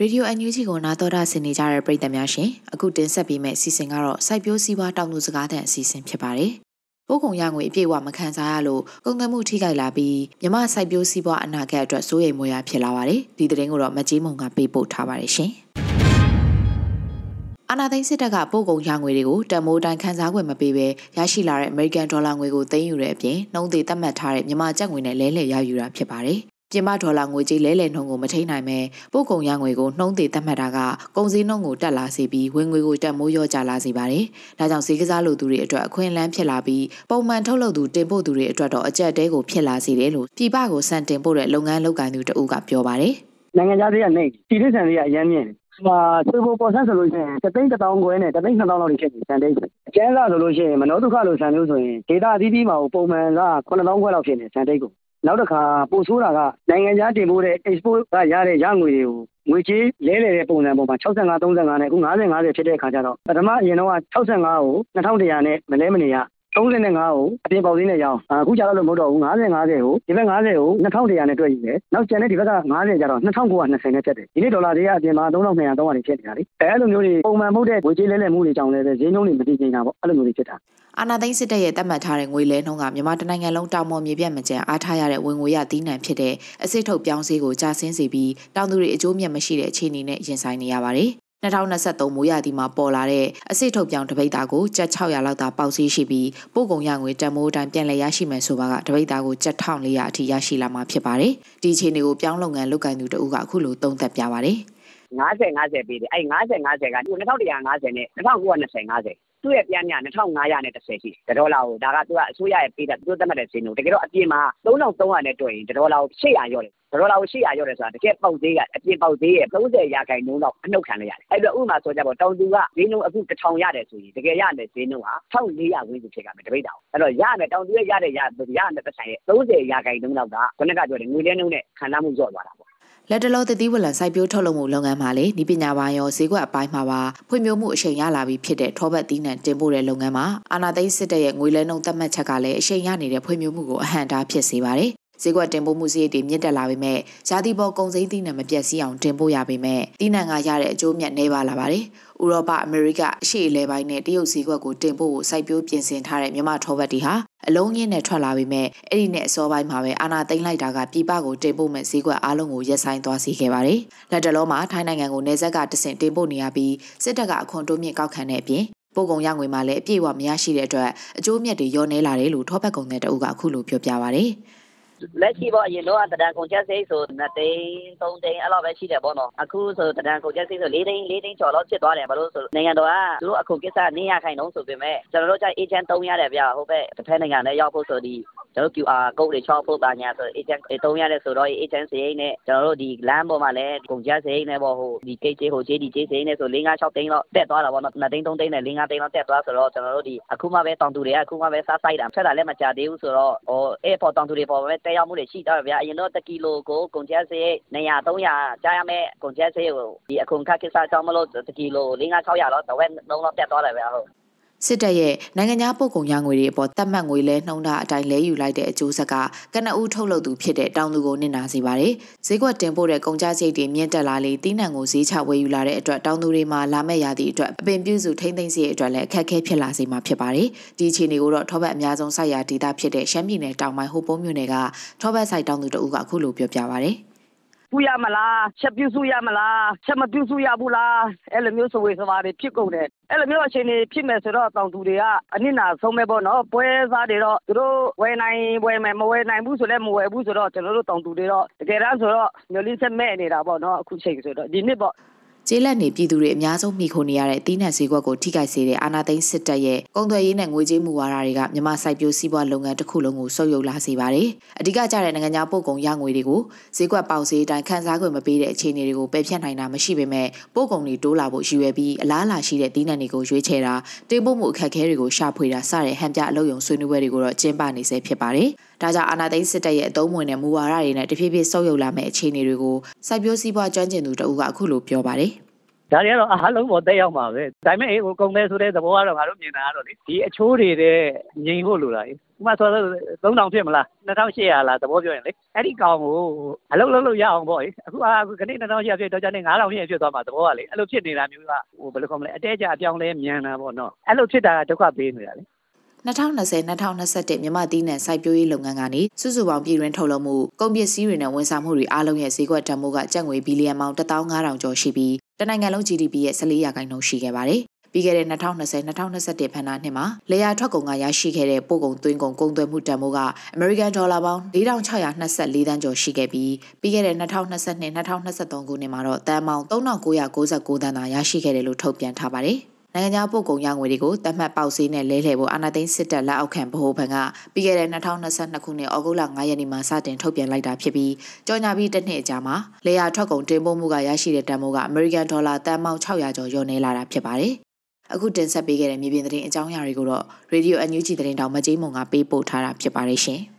ရေဒီယိုအန်ယူဂျီကိုနာတော်တာဆင်နေကြတဲ့ပရိသတ်များရှင်အခုတင်ဆက်ပေးမယ့်အစီအစဉ်ကတော့စိုက်ပျိုးစည်းဝါးတောင်သူစကားသံအစီအစဉ်ဖြစ်ပါတယ်။ပို့ကုန်ရငွေအပြည့်အဝမခံစားရလို့ကုန်သွယ်မှုထိခိုက်လာပြီးမြမစိုက်ပျိုးစည်းဝါးအနာဂတ်အတွက်စိုးရိမ်မွေရဖြစ်လာပါတယ်။ဒီသတင်းကိုတော့မကြီးမုံကပေးပို့ထားပါတယ်ရှင်။အာနာသိန်းစစ်တပ်ကပို့ကုန်ရငွေတွေကိုတမိုးတိုင်းခန်းစားခွင့်မပေးဘဲရရှိလာတဲ့ American Dollar ငွေကိုသိမ်းယူတဲ့အပြင်နှုံးသေးသတ်မှတ်ထားတဲ့မြန်မာကျပ်ငွေနဲ့လဲလှယ်ရယူတာဖြစ်ပါတယ် ပြင်ပဒေါ်လာငွေကြေးလဲလှယ်နှုန်းကိုမထိနိုင်ပဲပို့ကုန်ရငွေကိုနှုံးသေးသတ်မှတ်တာကကုန်စည်နှုန်းကိုတက်လာစေပြီးဝင်ငွေကိုတက်မိုးရော့ကျလာစေပါတယ်။ဒါကြောင့်ဈေးကစားလိုသူတွေအတွက်အခွင့်အလမ်းဖြစ်လာပြီးပုံမှန်ထုတ်လုပ်သူတင်ပို့သူတွေအတွက်တော့အကျက်တဲကိုဖြစ်လာစေတယ်လို့ပြည်ပကိုစံတင်ပို့တဲ့လုပ်ငန်းလုပ်ကိုင်သူတဦးကပြောပါတယ်။နိုင်ငံခြားသေးကနေပြည်ထဆန်သေးကအရမ်းမြင့်တယ်။ဟာဆွေပေါ်ပေါ်ဆန်းဆိုလို့ရှိရင်တသိန်းတစ်တောင်းခွဲနဲ့တသိန်းနှစ်တောင်းလောက်ဖြစ်နေစံတိတ်အကျန်းစားဆိုလို့ရှိရင်မနောဒုက္ခလို့ဆန်လို့ဆိုရင်ဒေတာအသီးသီးမှာပုံမှန်က9000ခွဲလောက်ဖြစ်နေစံတိတ်ကို နောက်တစ်ခါပိုဆိုးတာကနိုင်ငံခြားတင်ပို့တဲ့ export ကရတဲ့ရငွေတွေကိုငွေကြေးလဲလှယ်တဲ့ပုံစံပေါ်မှာ65 35နဲ့အခု50 50ဖြစ်တဲ့အခါကျတော့ပထမအရင်တော့65ကို2100နဲ့မလဲမနေရ 35ကိုအပြင်ပေါက်သေးနဲ့ရအောင်အခုကျတော့လို့မဟုတ်တော့ဘူး50 50ကိုဒီဘက်50ကို2100နဲ့တွက်ယူတယ်နောက်ကျန်တဲ့ဒီဘက်က50ကျတော့2920နဲ့ဖြတ်တယ်ဒီနေ့ဒေါ်လာတွေကအပြင်မှာ3200 300ဖြစ်နေတာလေအဲလိုမျိုးတွေပုံမှန်မှုတဲ့ငွေကြေးလဲလှယ်မှုတွေကြောင့်လည်းဈေးနှုန်းတွေမတည်ငြိမ်တာပေါ့အဲ့လိုမျိုးတွေဖြစ်တာအာနာသိန်းစစ်တပ်ရဲ့တတ်မှတ်ထားတဲ့ငွေလဲနှုန်းကမြန်မာတနိုင်ငံလုံးတောင်ပေါ်မြေပြတ်မကျန်အားထားရတဲ့ဝင်ငွေရတီးနှံဖြစ်တဲ့အစစ်ထုတ်ပြောင်းစည်းကိုကြာဆင်းစေပြီးတောင်သူတွေအကျိုးမြတ်မရှိတဲ့အခြေအနေနဲ့ရင်ဆိုင်နေရပါတယ် 2023မိုးရာသီမှာပေါ်လာတဲ့အစစ်ထုတ်ပြောင်းတပိတ်သားကိုကျပ်600လောက်သာပေါက်စီးရှိပြီးပို့ကုန်ရငွေတန်မိုးတိုင်းပြန်လည်ရရှိမယ်ဆိုပါကတပိတ်သားကိုကျပ်1400အထိရရှိလာမှာဖြစ်ပါတယ်။ဒီအခြေအနေကိုပြောင်းလုပ်ငန်းလုပ်ကိုင်သူတဦးကအခုလိုသုံးသပ်ပြပါတယ်။50 50ပေးတယ်အဲ့50 50က2150နဲ့1920 50 သူ့ရဲ့ပြန်ည2500နဲ့30ရှိတယ်ဒေါ်လာကိုဒါကသူကအစိုးရရဲ့ပေးတာသူသတ်မှတ်တဲ့ဈေးနှုန်းတကယ်တော့အပြင်မှာ3300နဲ့တွက်ရင်ဒေါ်လာကို800ရော့တယ်ဒေါ်လာကို800ရော့တယ်ဆိုတာတကယ်ပေါက်သေးကအပြင်ပေါက်သေးရဲ့30ရာခိုင်နှုန်းတော့အနှုတ်ခံလိုက်ရတယ်အဲ့တော့ဥပမာဆိုကြပါတောင်သူကဈေးနှုန်းအခု1000ရတယ်ဆိုရင်တကယ်ရတဲ့ဈေးနှုန်းဟာ1400ဝန်းကျင်ဖြစ်ကြမယ်တပိတ်တောင်အဲ့တော့ရမယ်တောင်သူရဲ့ရတဲ့ရရတဲ့ပတ်ဆိုင်ရဲ့30ရာခိုင်နှုန်းလောက်ကခုနကပြောတယ်ငွေလဲနှုန်းနဲ့ခံစားမှုကျော့သွားတာပေါ့ လက်တလောသတိဝလံစိုက်ပျိုးထုတ်လုပ်မှုလုပ်ငန်းမှာလေဤပညာပိုင်းရောဈေးကွက်အပိုင်းမှာပါဖွံ့ဖြိုးမှုအရှိန်ရလာပြီးဖြစ်တဲ့ထောပတ်သီးနှံတင်ပို့တဲ့လုပ်ငန်းမှာအာနာသိန်းစစ်တပ်ရဲ့ငွေလဲနှုန်းသတ်မှတ်ချက်ကလည်းအရှိန်ရနေတဲ့ဖွံ့ဖြိုးမှုကိုအဟန့်တားဖြစ်စေပါတယ် ဈေးကွက်တင်ပို့မှုစရိတ်တွေမြင့်တက်လာပေမဲ့ဈာတိပေါ်ကုန်စည်သီးနှံမပြတ်စည်းအောင်တင်ပို့ရပေမဲ့သီးနှံကရတဲ့အကျိုးမြတ်နှဲပါလာပါတယ်။ဥရောပအမေရိကအရှေ့အလယ်ပိုင်းနဲ့တရုတ်ဈေးကွက်ကိုတင်ပို့ဖို့စိုက်ပျိုးပြင်ဆင်ထားတဲ့မြန်မာထောပတ်တီဟာအလုံးရင်းနဲ့ထွက်လာပေမဲ့အဲ့ဒီနဲ့အစောပိုင်းမှာပဲအာနာသိမ့်လိုက်တာကပြည်ပကိုတင်ပို့မဲ့ဈေးကွက်အားလုံးကိုရက်ဆိုင်သွားစေခဲ့ပါတယ်။လက်တလုံးမှာထိုင်းနိုင်ငံကိုနေဆက်ကတဆင့်တင်ပို့နေရပြီးစစ်တပ်ကအခွန်တိုးမြင့်ကောက်ခံတဲ့အပြင်ပို့ကုန်ရငွေမှာလည်းအပြည့်အဝမရရှိတဲ့အတွက်အကျိုးမြတ်တွေရောနေလာတယ်လို့ထောပတ်ကုန်တဲ့တအုပ်ကအခုလိုပြောပြပါဗျာ။ လက်ရှိပေါ့အရင်တော့တဒံကုန်ချက်စိတ်ဆို2သိန်း3သိန်းအဲ့လိုပဲရှိတယ်ပေါ့နော်အခုဆိုတဒံကုန်ချက်စိတ်ဆို4သိန်း4သိန်းကျော်လောက်ဖြစ်သွားတယ်ဘာလို့ဆိုနိုင်ငံတော်ကသူတို့အခုကိစ္စနေရခိုင်တော့ဆိုပေမဲ့ကျွန်တော်တို့ကြ agent 3ရတယ်ဗျဟုတ်ပဲတစ်ဖက်နိုင်ငံနဲ့ရောက်ဖို့ဆိုဒီ ကျွန်တော် QR code တွေချောက်ဖို့ပါညာဆို agent 3ရတယ်ဆိုတော့ agent စရိတ်နဲ့ကျွန်တော်တို့ဒီ land ပေါ်မှာလည်းကုန်ချက်စရိတ်နဲ့ပေါ့ဟိုဒီ case ဟို JD စရိတ်နဲ့ဆို4 5 6သိန်းလောက်တက်သွားတာပေါ့နော်2သိန်း3သိန်းနဲ့4 5သိန်းလောက်တက်သွားဆိုတော့ကျွန်တော်တို့ဒီအခုမှပဲတောင်သူတွေကအခုမှပဲစားဆိုင်တာဆက်တာလည်းမကြသေးဘူးဆိုတော့ဟို airport တောင်သူတွေပေါ်ပဲတက်ရောက်မှုတွေရှိတော့ဗျာအရင်တော့1ကီလိုကိုကုန်ကျစရိတ်200 300ကြားရမယ်ကုန်ကျစရိတ်ကိုဒီအခုခက်ကိစ္စအကြောင်းမလို့1ကီလို5 600လောက်တော့ဝက်လုံးလောက်တက်သွားတယ်ဗျာဟုတ် စစ်တပ်ရဲ့နိုင်ငံခြားပို့ကုန်ရငွေတွေအပေါ်တတ်မှတ်ငွေလဲနှုံးတာအတိုင်းလဲယူလိုက်တဲ့အကျိုးဆက်ကကနအူးထုတ်လုပ်သူဖြစ်တဲ့တောင်သူကိုနစ်နာစေပါတယ်။ဈေးကွက်တင်ပို့တဲ့ကုန်ကျစရိတ်တွေမြင့်တက်လာလေတီးနှံကိုဈေးချဝယ်ယူလာတဲ့အတွက်တောင်သူတွေမှာလာမဲ့ရာသီအတွက်အပင်ပြုစုထိမ့်သိမ့်စီအတွက်လည်းအခက်အခဲဖြစ်လာစေမှာဖြစ်ပါတယ်။ဒီအခြေအနေကိုတော့ထောပတ်အများဆုံးစိုက်ရာဒေသဖြစ်တဲ့ရှမ်းပြည်နယ်တောင်ပိုင်းဟိုပုံးမြို့နယ်ကထောပတ်စိုက်တောင်သူတအုပ်ကအခုလိုပြောပြပါဗျာ။ ပူရမလားချက်ပြုစုရမလားချက်မပြုစုရဘူးလားအဲ့လိုမျိုးဆိုဝေစပါတွေဖြစ်ကုန်တယ်အဲ့လိုမျိုးအခြေအနေဖြစ်မယ်ဆိုတော့တောင်သူတွေကအနစ်နာဆုံးမဲ့ပေါ့နော်ပွဲစားတွေတော့သူတို့ဝယ်နိုင်ဝယ်မယ်မဝယ်နိုင်ဘူးဆိုလည်းမဝယ်ဘူးဆိုတော့ကျွန်တော်တို့တောင်သူတွေတော့တကယ်တမ်းဆိုတော့မျိုးလေးဆက်မဲ့နေတာပေါ့နော်အခုချိန်ဆိုတော့ဒီနှစ်ပေါ့ ကျေးလက်နေပြည်သူတွေအများဆုံးမိခိုနေရတဲ့တီးနှံဈေးကွက်ကိုထိခိုက်စေတဲ့အာဏာသိမ်းစစ်တပ်ရဲ့ကုန်သွယ်ရေးနဲ့ငွေကြေးမူဝါဒတွေကမြန်မာစိုက်ပျိုးစီးပွားလုပ်ငန်းတစ်ခုလုံးကိုဆုပ်ယုပ်လာစေပါတယ်။အဓိကကျတဲ့နိုင်ငံခြားပို့ကုန်ရငွေတွေကိုဈေးကွက်ပေါက်ဈေးအတိုင်းခန်းစားခွင့်မပေးတဲ့အခြေအနေတွေကိုပယ်ဖျက်နိုင်တာမရှိပေမဲ့ပို့ကုန်တွေတိုးလာဖို့ရည်ရွယ်ပြီးအလားအလာရှိတဲ့တီးနှံတွေကိုရွေးချယ်တာတင်ပို့မှုအခက်အခဲတွေကိုရှာဖွေတာစတဲ့ဟန်ပြအလုပ်ရုံဆွေးနွေးပွဲတွေကိုတော့ကျင်းပနေဆဲဖြစ်ပါတယ်။ ဒါကြောင့်အာဏာသိမ်းစစ်တပ်ရဲ့အသုံးဝင်တဲ့မူဝါဒတွေနဲ့တဖြည်းဖြည်းဆုပ်ယုပ်လာမယ့်အခြေအနေတွေကိုစိုက်ပျိုးစီးပွားကျွမ်းကျင်သူတဦးကအခုလိုပြောပါတယ်။ဒါတွေကတော့အားလုံးပေါ်တက်ရောက်မှာပဲဒါပေမဲ့ဟိုကုန်တယ်ဆိုတဲ့သဘောကတော့ငါတို့မြင်တာကတော့လေဒီအချိုးတွေတဲ့ငြိမ်ဖို့လိုတာလေဥပမာဆိုတော့3000ဖြစ်မလား2800လားသဘောပြောရင်လေအဲ့ဒီကောင်ကိုအလုပ်လုပ်လို့ရအောင်ပေါ့အခုအခုခဏ2800ဖြစ်တော့ကျနေ9000ဖြစ်ဖြစ်သွားမှာသဘောကလေအဲ့လိုဖြစ်နေတာမျိုးကဟိုဘယ်လိုခေါ်မလဲအတဲကြအပြောင်းလဲမြန်တာပေါ့နော်အဲ့လိုဖြစ်တာကဒုက္ခပေးနေတာလေ 2020-2021မြန်မာတည်နယ်စိုက်ပျိုးရေးလုပ်ငန်းကနေစုစုပေါင်းပြည်တွင်းထုတ်လုပ်မှုကုန်ပစ္စည်းတွေနဲ့ဝန်ဆောင်မှုတွေအားလုံးရဲ့ဈေးကွက်တန်ဖိုးကကျပ်ငွေဘီလီယံပေါင်း15000ကျော်ရှိပြီးတနိုင်ငံလုံး GDP ရဲ့14ရာခိုင်နှုန်းရှိခဲ့ပါတယ်။ပြီးခဲ့တဲ့2020-2021ဘဏ္ဍာနှစ်မှာလေယာထွက်ကုန်ကရရှိခဲ့တဲ့ပို့ကုန်သွင်းကုန်ကုန်သွယ်မှုတန်ဖိုးကအမေရိကန်ဒေါ်လာပေါင်း4624သန်းကျော်ရှိခဲ့ပြီးပြီးခဲ့တဲ့2022-2023ခုနှစ်မှာတော့တန်ပေါင်း3999သန်းသာရရှိခဲ့တယ်လို့ထုတ်ပြန်ထားပါတယ်။ နိုင်ငံခြားပို့ကုန်ရငွေတွေကိုတတ်မှတ်ပေါက်ဈေးနဲ့လဲလှယ်ဖို့အာဏာသိမ်းစစ်တပ်လက်အောက်ခံဗဟိုဘဏ်ကပြီးခဲ့တဲ့2022ခုနှစ်ဩဂုတ်လ9ရက်နေ့မှာစတင်ထုတ်ပြန်လိုက်တာဖြစ်ပြီးကြော်ညာပြီးတစ်နှစ်အကြာမှာလေယာထွက်ကုန်တင်ပို့မှုကရရှိတဲ့တန်ဖိုးကအမေရိကန်ဒေါ်လာတန်ပေါင်း600ကျော်လျော့နေလာတာဖြစ်ပါတယ်။အခုတင်ဆက်ပေးခဲ့တဲ့မြေပြင်သတင်းအကြောင်းအရာတွေကိုတော့ Radio NUG သတင်းတောင်မကြီးမုံကပေးပို့ထားတာဖြစ်ပါတယ်ရှင်။